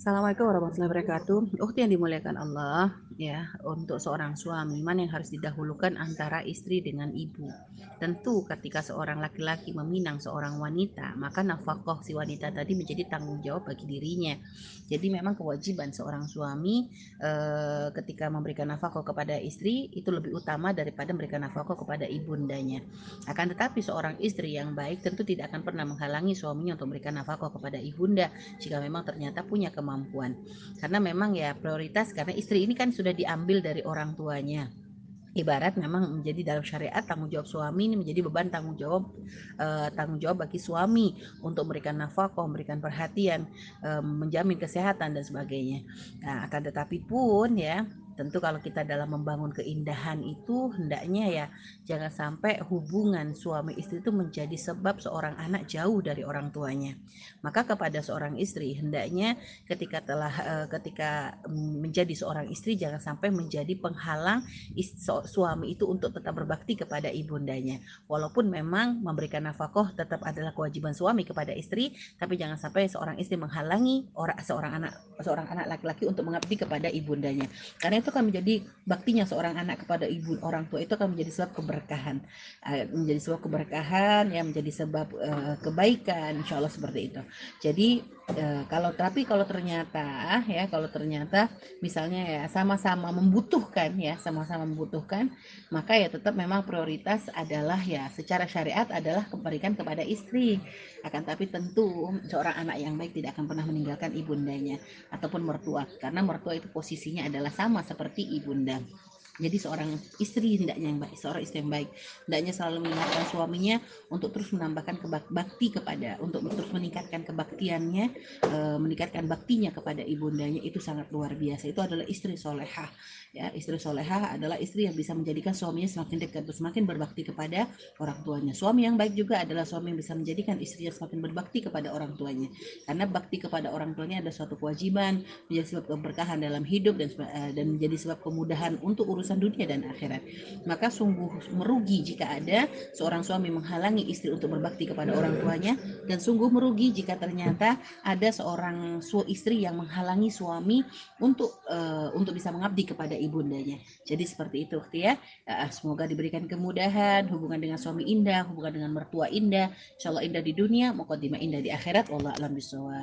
Assalamualaikum warahmatullahi wabarakatuh. Ukti yang dimuliakan Allah, ya, untuk seorang suami mana yang harus didahulukan antara istri dengan ibu. Tentu ketika seorang laki-laki meminang seorang wanita, maka nafkah si wanita tadi menjadi tanggung jawab bagi dirinya. Jadi memang kewajiban seorang suami e, ketika memberikan nafkah kepada istri itu lebih utama daripada memberikan nafkah kepada ibundanya. Akan tetapi seorang istri yang baik tentu tidak akan pernah menghalangi suaminya untuk memberikan nafkah kepada ibunda jika memang ternyata punya kemampuan. Karena memang ya prioritas karena istri ini kan sudah diambil dari orang tuanya ibarat memang menjadi dalam syariat tanggung jawab suami ini menjadi beban tanggung jawab uh, tanggung jawab bagi suami untuk memberikan nafkah, memberikan perhatian, uh, menjamin kesehatan dan sebagainya. Nah, akan tetapi pun ya tentu kalau kita dalam membangun keindahan itu hendaknya ya jangan sampai hubungan suami istri itu menjadi sebab seorang anak jauh dari orang tuanya. Maka kepada seorang istri hendaknya ketika telah uh, ketika menjadi seorang istri jangan sampai menjadi penghalang suami itu untuk tetap berbakti kepada ibundanya. Walaupun memang memberikan nafkah tetap adalah kewajiban suami kepada istri tapi jangan sampai seorang istri menghalangi orang seorang anak seorang anak laki-laki untuk mengabdi kepada ibundanya. Karena itu itu akan menjadi baktinya seorang anak kepada ibu orang tua. Itu akan menjadi sebab keberkahan. Eh, menjadi sebab keberkahan ya menjadi sebab uh, kebaikan insya Allah seperti itu. Jadi uh, kalau tapi kalau ternyata ya kalau ternyata misalnya ya sama-sama membutuhkan ya sama-sama membutuhkan maka ya tetap memang prioritas adalah ya secara syariat adalah keberikan kepada istri. Akan tapi tentu seorang anak yang baik tidak akan pernah meninggalkan ibundanya ataupun mertua karena mertua itu posisinya adalah sama seperti ibunda. Jadi seorang istri hendaknya yang baik, seorang istri yang baik. Hendaknya selalu mengingatkan suaminya untuk terus menambahkan bakti kepada, untuk terus meningkatkan e, meningkatkan baktinya kepada ibundanya itu sangat luar biasa. Itu adalah istri solehah. Ya, istri solehah adalah istri yang bisa menjadikan suaminya semakin dekat, semakin berbakti kepada orang tuanya. Suami yang baik juga adalah suami yang bisa menjadikan istrinya semakin berbakti kepada orang tuanya. Karena bakti kepada orang tuanya ada suatu kewajiban, menjadi sebab keberkahan dalam hidup dan eh, dan menjadi sebab kemudahan untuk urusan dunia dan akhirat. Maka sungguh merugi jika ada seorang suami menghalangi istri untuk berbakti kepada orang tuanya dan sungguh merugi jika ternyata ada seorang su istri yang menghalangi suami untuk uh, untuk bisa mengabdi kepada ibundanya. Jadi seperti itu ya. Uh, semoga diberikan kemudahan, hubungan dengan suami indah, hubungan dengan mertua indah, insyaallah indah di dunia, mukaddimah indah di akhirat. Wallah alam bisawab.